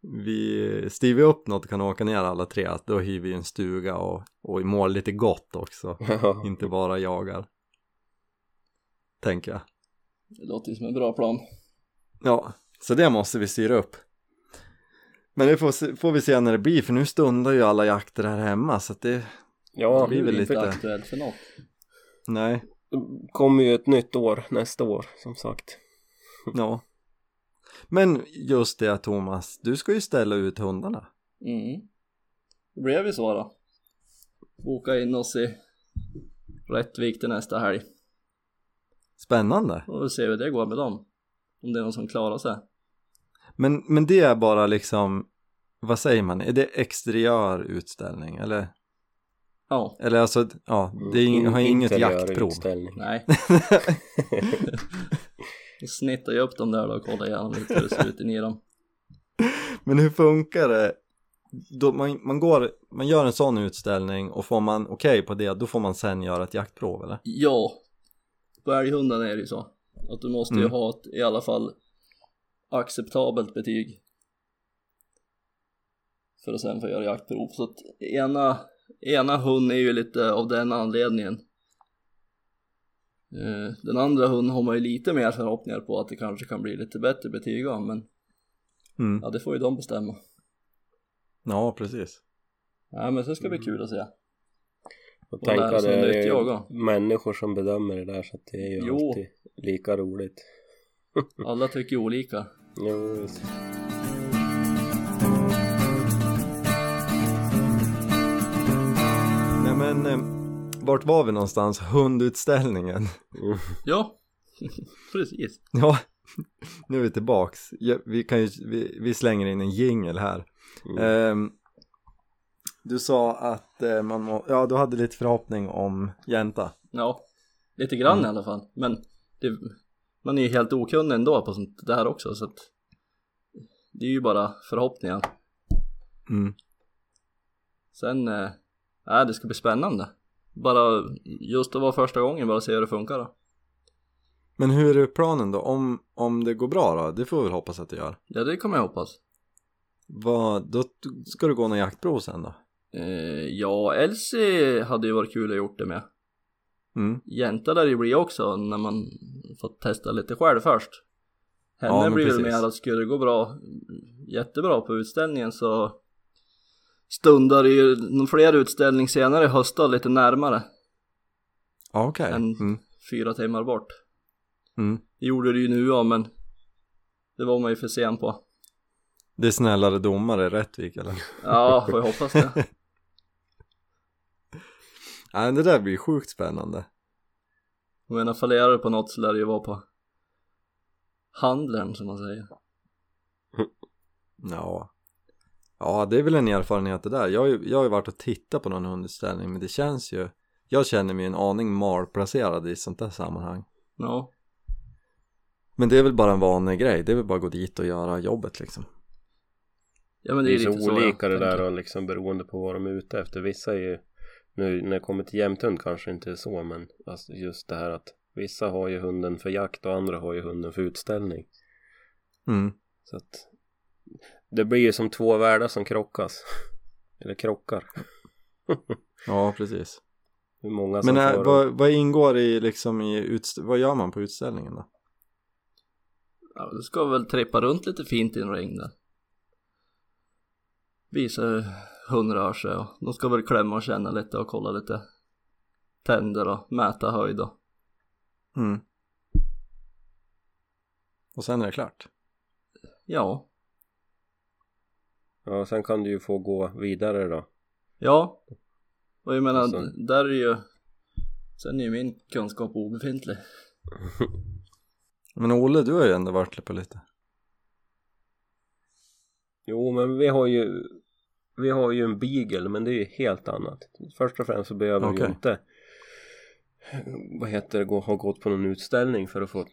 vi vi upp något och kan åka ner alla tre. Då hyr vi en stuga och, och i mål lite gott också. Inte bara jagar. Tänker jag. Det låter ju som en bra plan. Ja, så det måste vi styra upp. Men det får, får vi se när det blir för nu stundar ju alla jakter här hemma så att det, Ja, Det blir väl lite- aktuellt för något. nej, kommer ju ett nytt år nästa år, som sagt. ja. Men just det Thomas, du ska ju ställa ut hundarna. Mm. Det blev ju så då. Boka in oss i Rättvik till nästa helg. Spännande. Och vi ser hur det går med dem. Om det är någon som klarar sig. Men, men det är bara liksom, vad säger man, är det exteriör utställning eller? Ja, Eller alltså, ja, det är, ing- har inget jaktprov. utställning. nej. Vi snittar ju upp dem där då och kollar igenom lite hur det ser ut i dem. Men hur funkar det? Då man, man, går, man gör en sån utställning och får man okej på det, då får man sen göra ett jaktprov eller? Ja, på älghunden är det ju så. Att du måste ju Mm. ha ett i alla fall acceptabelt betyg. För att sen få göra jaktprov. Så att ena, ena hunden är ju lite av den anledningen. Eh, Den andra hunden har man ju lite mer förhoppningar på att det kanske kan bli lite bättre betyg av men Mm. ja det får ju de bestämma. Ja, precis. Ja men det ska bli kul att se. Och Och tänka det är ju människor som bedömer det där så att det är ju Jo. alltid lika roligt. Alla tycker olika. Jo, visst. Men, eh, vart var vi någonstans? Hundutställningen. Ja, precis. Ja, nu är vi tillbaks. Ja, vi, kan ju, vi, vi slänger in en jingel här. Mm. Ehm, du sa att eh, man må, ja du hade lite förhoppning om jänta. Ja, lite grann Mm. i alla fall. Men det, man är ju helt okunnig ändå på sånt där också så att det är ju bara förhoppningar. Mm. Sen, eh, nej det ska bli spännande. Bara just att vara första gången, bara se hur det funkar då. Men hur är planen då? Om, om det går bra då? Det får vi väl hoppas att det gör. Ja det kommer jag hoppas. Vad, då ska du gå någon jaktprov sen då? Eh, ja, Elsie hade ju varit kul att gjort det med. Mm. Jänta lär det ju bli också när man fått testa lite själv först. Henne Ja, blir väl mer att skulle det gå bra, jättebra på utställningen så stundar ju fler utställning senare i höst då, lite närmare okej. än Mm. fyra timmar bort. Mm. Det gjorde det ju nu ja, men det var man ju för sen på. Det är snällare domare i Rättvik eller? Ja, får jag hoppas det. Nej det där blir sjukt spännande. Jag menar fallerar det på något så lär det ju vara på handeln som man säger. Ja. Ja det är väl en erfarenhet det där. Jag har ju, jag har ju varit och tittat på någon hundutställning men det känns ju Jag känner mig en aning malplacerad i sånt där sammanhang. Ja, Men det är väl bara en vanlig grej. Det är väl bara att gå dit och göra jobbet liksom. ja men det Det är, är så så olika jag det där och liksom beroende på vad de är ute efter. Vissa är ju nu när det kommer till jämthund kanske inte är så men alltså just det här att vissa har ju hunden för jakt och andra har ju hunden för utställning. Mm. Så att det blir ju som två världar som krockas. Eller krockar. Ja precis. Hur många som Men äh, får vad, vad ingår i liksom i utst- vad gör man på utställningen då? Ja, du ska väl trippa runt lite fint i en ring där. Visa hur hunden rör sig och de ska väl klämma och känna lite och kolla lite tänder och mäta höjd och Mm. Och sen är det klart. ja, Ja, sen kan du ju få gå vidare då. ja. Och jag menar, Och sen- där är ju, sen är ju min kunskap obefintlig. Men Olle du har ju ändå varit på lite. Jo, men vi har ju vi har ju en beagle, men det är ju helt annat. Först och främst så behöver vi Okej. ju inte vad heter det, gå, ha gått på någon utställning för att få ett,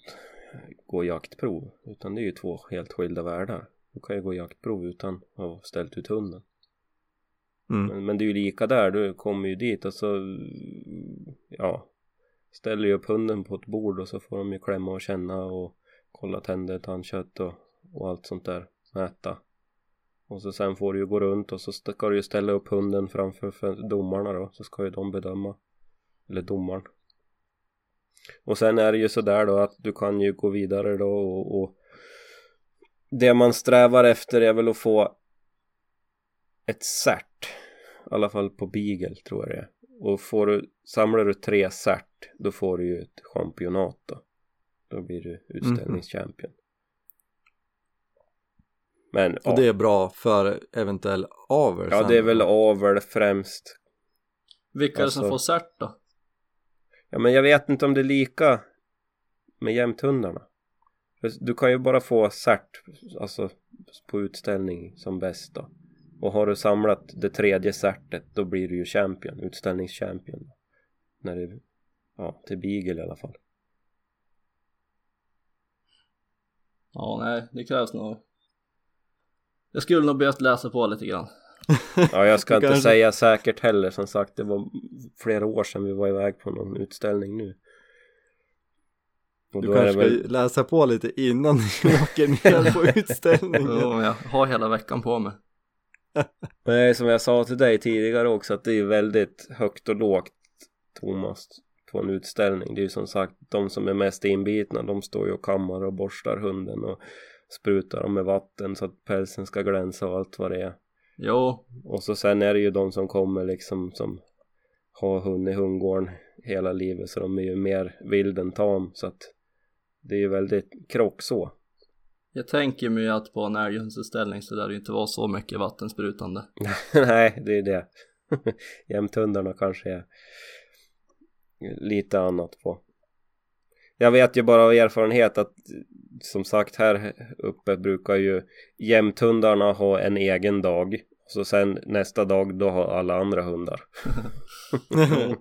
gå jaktprov. Utan det är ju två helt skilda världar. Du kan ju gå jaktprov utan att ha ställt ut hunden. Mm. Men, men det är ju lika där, du kommer ju dit och så ja ställer ju upp hunden på ett bord och så får de ju klämma och känna och kolla tänder, tandkött och, och allt sånt där, mäta och så sen får du ju gå runt och så ska du ju ställa upp hunden framför för domarna då så ska ju de bedöma eller domaren och sen är det ju sådär då att du kan ju gå vidare då och, och det man strävar efter är väl att få ett cert i alla fall på Beagle tror jag det är. Och får du, samlar du tre cert då får du ju ett championat då. Då blir du utställningschampion. Men Och ja, det är bra för eventuell avel ja det är väl avel främst. Vilka är det som Alltså- får cert då? ja men jag vet inte om det är lika med jämthundarna du kan ju bara få cert alltså på utställning som bäst då. Och har du samlat det tredje certet då blir du ju champion, utställningschampion. När det ja, till Beagle i alla fall. Ja, nej, det krävs nog. Jag skulle nog behövt läsa på lite grann. Ja, jag ska inte kanske- säga säkert heller. Som sagt det var flera år sedan vi var iväg på någon utställning nu Du kanske ska väl, läsa på lite innan du åker ner på utställningen. Jo, jag har hela veckan på mig. nej som jag sa till dig tidigare också att det är väldigt högt och lågt Thomas på en utställning. Det är ju som sagt de som är mest inbitna de står ju och kammar och borstar hunden och sprutar dem med vatten så att pälsen ska glänsa och allt vad det är. Jo, Och så sen är det ju de som kommer liksom som har hund i hundgården hela livet så de är ju mer vild än tam så att det är ju väldigt krock så. jag tänker mig att på en älghundsutställning så där det inte var så mycket vattensprutande. Nej, det är det. Jämthundarna kanske är lite annat på. Jag vet ju bara av erfarenhet att som sagt här uppe brukar ju jämthundarna ha en egen dag. Så sen nästa dag då har alla andra hundar.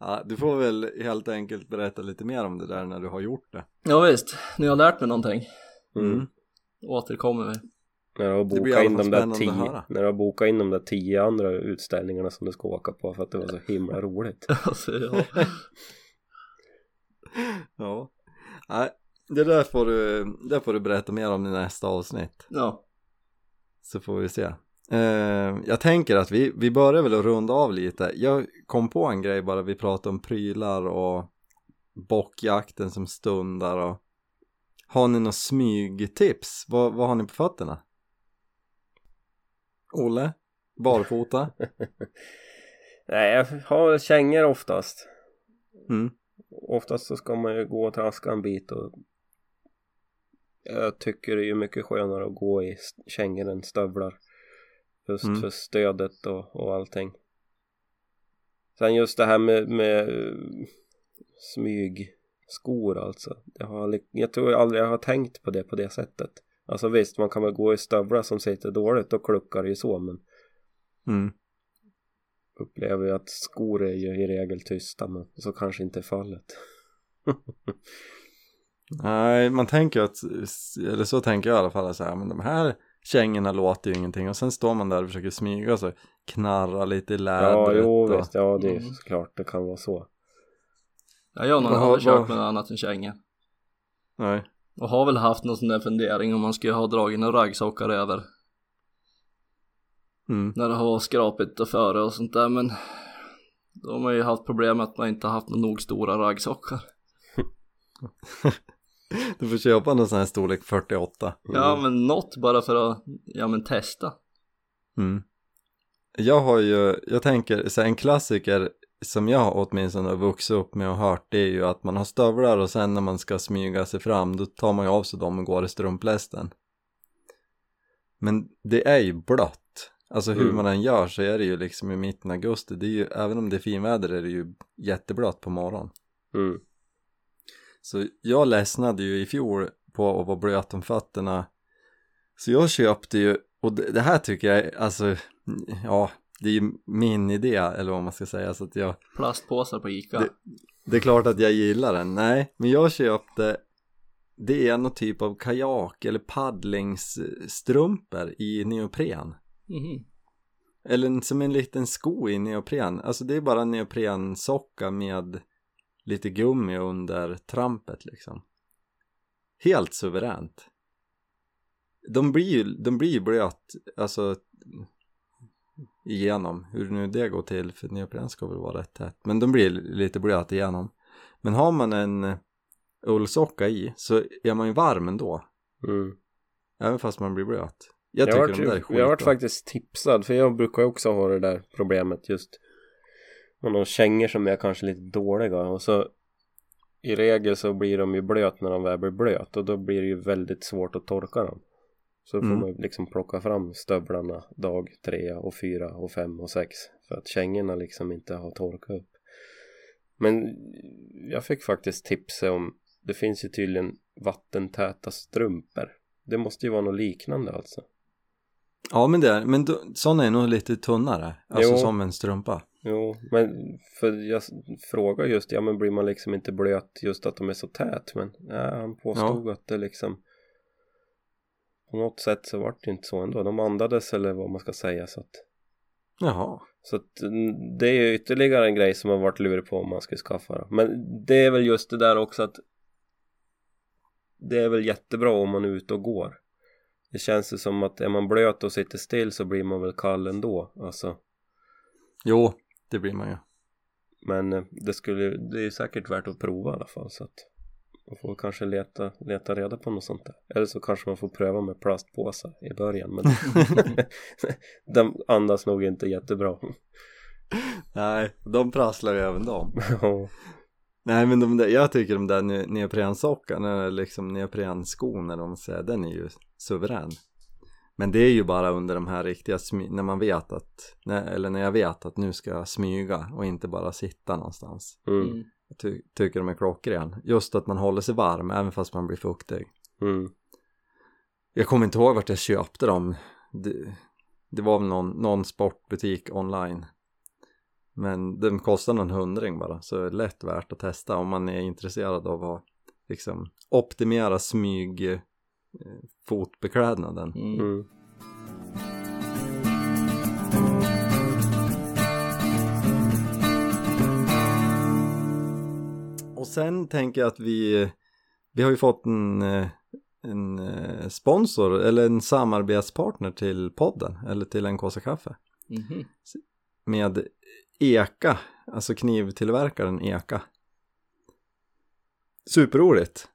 ja, du får väl helt enkelt berätta lite mer om det där när du har gjort det. Ja visst, ni har lärt mig någonting. Mm. Återkommer vi. När du har bokat in de där tio höra. När du har bokat in de där tio andra utställningarna som du ska åka på för att det var så himla roligt. Alltså, ja. Ja. Nej, det där får du, det får du berätta mer om i nästa avsnitt. ja. Så får vi se. Eh, jag tänker att vi, vi börjar väl att runda av lite. Jag kom på en grej bara, vi pratade om prylar och bockjakten som stundar och har ni något smygtips? Vad, vad har ni på fötterna? Olle? Barfota? Nej, jag har kängor oftast. Mm. Oftast så ska man ju gå och traska en bit och jag tycker det är mycket skönare att gå i kängor än stövlar. Just Mm. för stödet och, och allting. Sen just det här med, med eh, smygskor alltså. Jag, har, jag tror jag aldrig jag har tänkt på det på det sättet. Alltså visst, man kan väl gå i stövlar som sitter dåligt och kluckar ju så men Mm. upplever ju att skor är ju i regel tysta men så kanske inte är fallet. Nej, man tänker att, eller så tänker jag i alla fall så här, men de här kängorna låter ju ingenting och sen står man där och försöker smyga och så knarra lite i lädret Ja, jo och... visst, ja det är Mm. såklart det kan vara så. Ja, jag har nog aldrig kört med något annat än kängor. Nej. Och har väl haft någon sån där fundering om man skulle ha dragit några raggsockar över. Mm. När det har skrapigt och före och sånt där men då har man ju haft problem med att man inte har haft nog stora raggsockar. Du får köpa någon sån här storlek 48. Ja men något bara för att, ja men testa. Mm. Jag har ju, jag tänker, så här, en klassiker som jag åtminstone har vuxit upp med och hört det är ju att man har stövlar och sen när man ska smyga sig fram då tar man ju av sig dem och går i strumplästen. Men det är ju blött. Alltså hur Mm. man än gör så är det ju liksom i mitten av augusti, det är ju, även om det är finväder är det ju jätteblött på morgonen. Mm. Så jag ledsnade ju i fjol på att vara blöt om fötterna. Så jag köpte ju, och det, det här tycker jag alltså, ja, det är ju min idé eller vad man ska säga. Så att jag, Plastpåsar på Ica. Det- det är klart att jag gillar den. Nej, men jag köpte, det är någon typ av kajak eller paddlingsstrumpor i neopren. Mhm. Eller som en liten sko i neopren. Alltså det är bara en neoprensocka med lite gummi under trampet liksom. Helt suveränt. De blir ju, de blir ju blöt, alltså igenom. Hur nu det går till, för neopren ska väl vara rätt tätt. Men de blir lite blöt igenom. Men har man en ullsocka i så är man ju varm ändå. Mm. Även fast man blir blöt. Jag Jag, tycker har de där är varit, jag har varit faktiskt tipsad för jag brukar ju också ha det där problemet just med de kängor som är kanske lite dåliga och så i regel så blir de ju blöt när de väl blir blöt och då blir det ju väldigt svårt att torka dem. Så får Mm. man ju liksom plocka fram stövlarna dag tre och fyra och fem och sex för att kängorna liksom inte har torkat upp. Men jag fick faktiskt tips om det finns ju tydligen vattentäta strumpor. Det måste ju vara något liknande alltså. Ja men det är, men då, sådana är nog lite tunnare. Alltså Jo. som en strumpa. Jo, men för jag frågar just, ja men blir man liksom inte blöt just att de är så tät? Men nej, han påstod att det liksom på något sätt så vart det inte så ändå. De andades eller vad man ska säga så att Jaha. Så att det är ju ytterligare en grej som man varit lurig på om man skulle skaffa det. Men det är väl just det där också att det är väl jättebra om man är ute och går. Det känns ju som att är man blöt och sitter still så blir man väl kall ändå. Alltså. Jo, det blir man ju. Men eh, det skulle det är säkert värt att prova i alla fall så att man får kanske leta, leta reda på något sånt där. Eller så kanske man får pröva med plastpåsar i början men de andas nog inte jättebra. Nej, de prasslar ju även de. Nej men de där, jag tycker de där ne- neoprensockarna, eller liksom neoprenskon eller man säger, den är ju suverän. Men det är ju bara under de här riktiga, när man vet att, eller när jag vet att nu ska jag smyga och inte bara sitta någonstans. Mm. Mm. Jag ty- tycker de är klockren. Just att man håller sig varm även fast man blir fuktig. Mm. Jag kommer inte ihåg vart jag köpte dem. Det, det var väl någon, någon sportbutik online. Men den kostar någon hundring bara så det är lätt värt att testa om man är intresserad av att liksom optimera smyg fotbeklädnaden. Mm. Mm. Och sen tänker jag att vi, vi har ju fått en, eh, en eh, sponsor eller en samarbetspartner till podden eller till en kåsa kaffe. Mhm. med Eka, alltså knivtillverkaren Eka. Superroligt.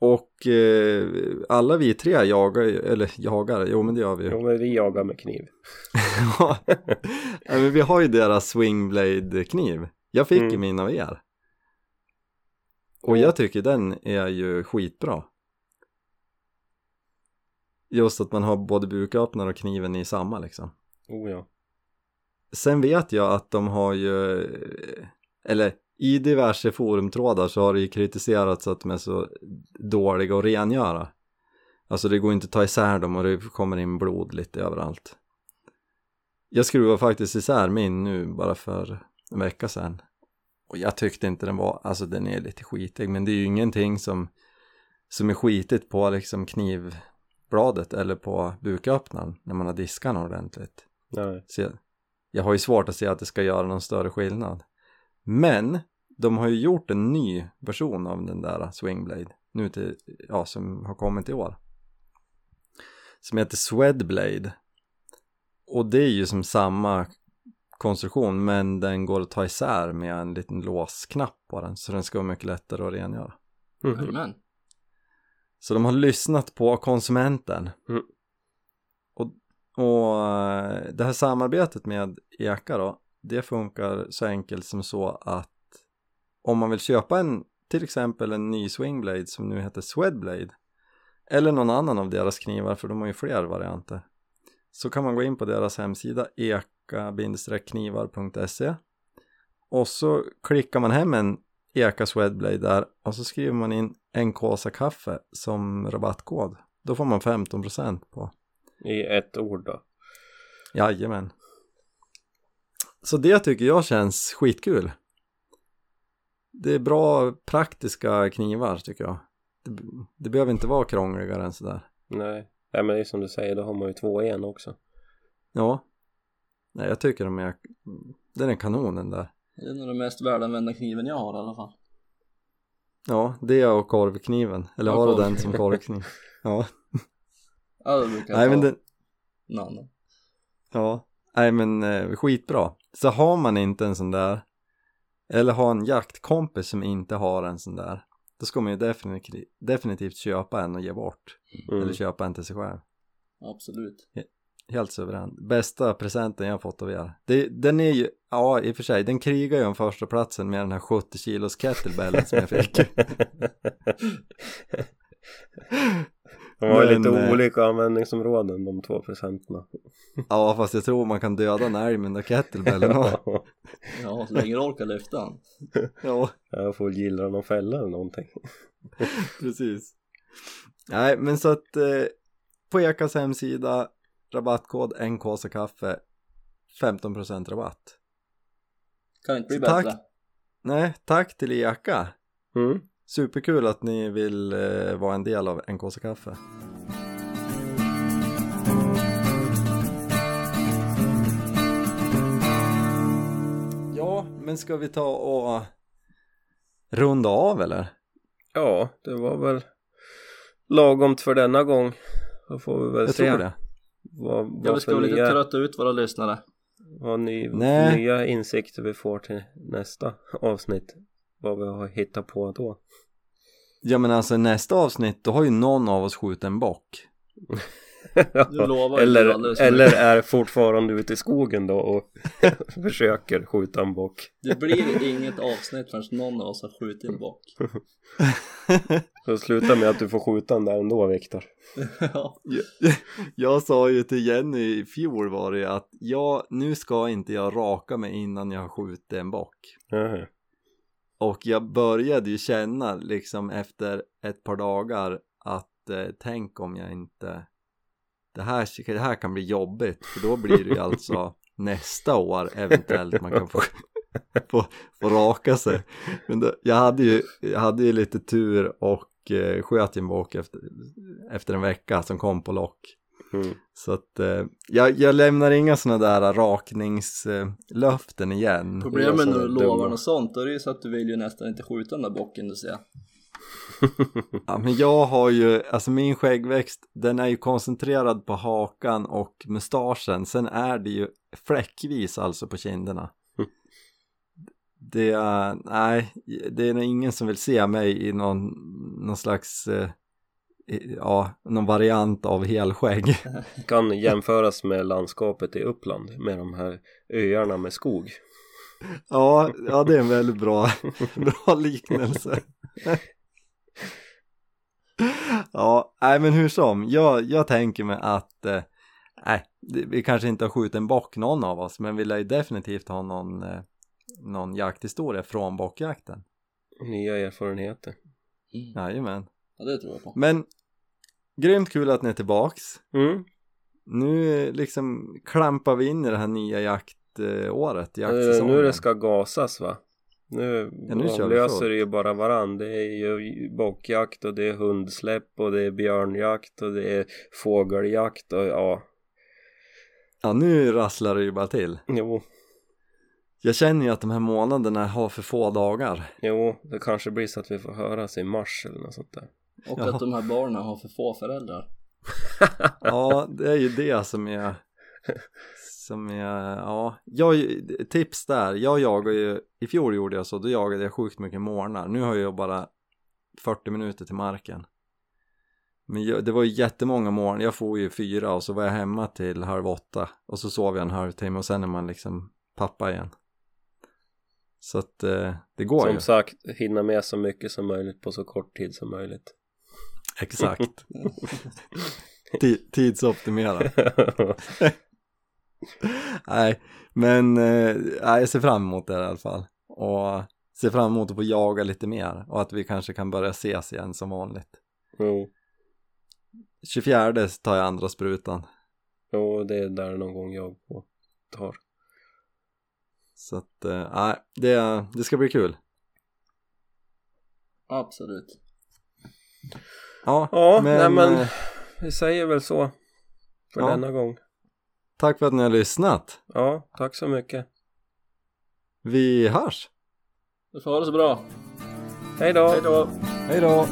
Och eh, alla vi tre jagar, eller jagar, jo men det gör vi ju. Jo men vi jagar med kniv. Ja, men vi har ju deras swingblade kniv. Jag fick ju Mm. min av er. Och jag tycker den är ju skitbra. Just att man har både buköppnare och kniven i samma liksom. Oh ja. Sen vet jag att de har ju, eller i diverse forumtrådar så har det ju kritiserats att de är så dåliga att rengöra. Alltså det går inte att ta isär dem och det kommer in blod lite överallt. Jag skruvade faktiskt isär min nu bara för en vecka sedan. Och jag tyckte inte den var, alltså den är lite skitig men det är ju ingenting som, som är skitigt på liksom knivbladet eller på buköppnaren när man har diskat den ordentligt. Nej. Så jag, jag har ju svårt att se att det ska göra någon större skillnad. Men de har ju gjort en ny version av den där Swingblade nu till, ja som har kommit i år. Som heter Swedblade. Och det är ju som samma konstruktion men den går att ta isär med en liten låsknapp på den så den ska vara mycket lättare att rengöra. Mhm. Jajamän. Så de har lyssnat på konsumenten. Mm. Och, och eh, det här samarbetet med Eka då, det funkar så enkelt som så att om man vill köpa en, till exempel en ny Swingblade som nu heter Swedblade eller någon annan av deras knivar, för de har ju fler varianter, så kan man gå in på deras hemsida eka-knivar.se och så klickar man hem en Eka Swedblade där och så skriver man in en kåsa kaffe som rabattkod. Då får man 15% på. I ett ord då. Jajamän. Så det tycker jag känns skitkul. Det är bra praktiska knivar tycker jag. Det, det behöver inte vara krångligare än sådär. Nej. Nej men det är som du säger, då har man ju två i en också. Ja. Nej, jag tycker de är, den är kanon den där. Det är nog den mest välanvända kniven jag har i alla fall. Ja, det och korvkniven. Eller har du den som korvkniv? Ja. Ja, då brukar jag Nej ta men den, en annan. Ja, nej men eh, skitbra. Så har man inte en sån där eller har en jaktkompis som inte har en sån där då ska man ju definitivt, definitivt köpa en och ge bort. Mm. Eller köpa en till sig själv. Absolut. Helt suverän. Bästa presenten jag har fått av er. Det, den är ju, ja i och för sig, den krigar ju om första platsen med den här 70 kilos kettlebellen som jag fick. De har Men, lite eh, olika användningsområden de två presenterna. Ja fast jag tror man kan döda en älg med där kettlebellen. Ja. Ja, så länge du orkar lyfta den. ja. Jag får gilla någon fälla eller någonting. Precis. Nej, men så att eh, på Ekas hemsida rabattkod en kåsa kaffe 15% rabatt. Kan inte bli Så tack. bättre. Nej, tack till Eka. Mm. Superkul att ni vill eh, vara en del av En Kåsa Kaffe. Ja, men ska vi ta och runda av eller? Ja, det var väl lagomt för denna gång. Då får vi väl Jag se. Jag tror det. Vad, vad ja, vi ska väl inte trötta ut våra lyssnare. Vad ny, nya insikter vi får till nästa avsnitt. Vad vi har hittat på då. Ja men alltså nästa avsnitt då har ju någon av oss skjutit en bock. Eller, eller är fortfarande ute i skogen då och försöker skjuta en bock. Det blir inget avsnitt förrän någon av oss har skjutit en bock. Så sluta med att du får skjuta den där ändå Viktor. ja. Jag, jag sa ju till Jenny i fjol var det att ja, nu ska inte jag raka mig innan jag har skjutit en bock. Jaha. Och jag började ju känna liksom efter ett par dagar att eh, tänk om jag inte det här, det här kan bli jobbigt för då blir det ju alltså nästa år eventuellt man kan få, få, få raka sig. Men då, jag, hade ju, jag hade ju lite tur och eh, sköt en bock efter, efter en vecka som kom på lock. Mm. Så att eh, jag, jag lämnar inga sådana där rakningslöften igen. Problemet så du lovar något sånt, då är det ju så att du vill ju nästan inte skjuta den där bocken du ser. Ja, men jag har ju, alltså min skäggväxt, den är ju koncentrerad på hakan och mustaschen. Sen är det ju fläckvis alltså på kinderna. Det är, nej, det är nog ingen som vill se mig i någon, någon slags, eh, ja, någon variant av helskägg. Kan jämföras med landskapet i Uppland med de här öarna med skog. Ja, ja det är en väldigt bra, bra liknelse. Ja, nej men hur som, jag, jag tänker mig att, eh, nej, vi kanske inte har skjutit en bock någon av oss, men vi lär ju definitivt ha någon, eh, någon jakthistoria från bockjakten. Nya erfarenheter. Jajamän. Ja, det tror jag på. Men, grymt kul att ni är tillbaks. Mm. Nu eh, liksom klampar vi in i det här nya jaktåret, Eh, jaktsäsongen. nu det ska gasas va? Nu, Ja, nu avlöser fullt. det ju bara varann. Det är ju bockjakt och det är hundsläpp och det är björnjakt och det är fågeljakt och ja, Ja, nu rasslar det ju bara till. jo, Jag känner ju att de här månaderna har för få dagar. jo, det kanske blir så att vi får höras i mars eller något sånt där. Och Ja. att de här barnen har för få föräldrar. Ja, det är ju det som är som är, ja, jag, tips där, jag jagar ju, i fjol gjorde jag så, då jagade jag sjukt mycket morgnar, nu har jag bara 40 minuter till marken. Men jag, det var ju jättemånga morgnar, jag får ju fyra och så var jag hemma till halv åtta och så sov jag en halvtimme och sen är man liksom pappa igen. Så att eh, det går Som ju. sagt, hinna med så mycket som möjligt på så kort tid som möjligt. Exakt. Ti- Tidsoptimera. Nej, men eh, nej, jag ser fram emot det i alla fall. Och ser fram emot att få jaga lite mer och att vi kanske kan börja ses igen som vanligt. jo, 24 tar jag andra sprutan. jo, det är där någon gång jag på tar. Så att, eh, nej, det, det ska bli kul. Absolut. Ja, Ja, men, nej men eh, vi säger väl så för Ja. denna gång. tack för att ni har lyssnat. Ja, tack så mycket. Vi hörs. Du får ha det så bra. Hej då! Hej då! Hej då!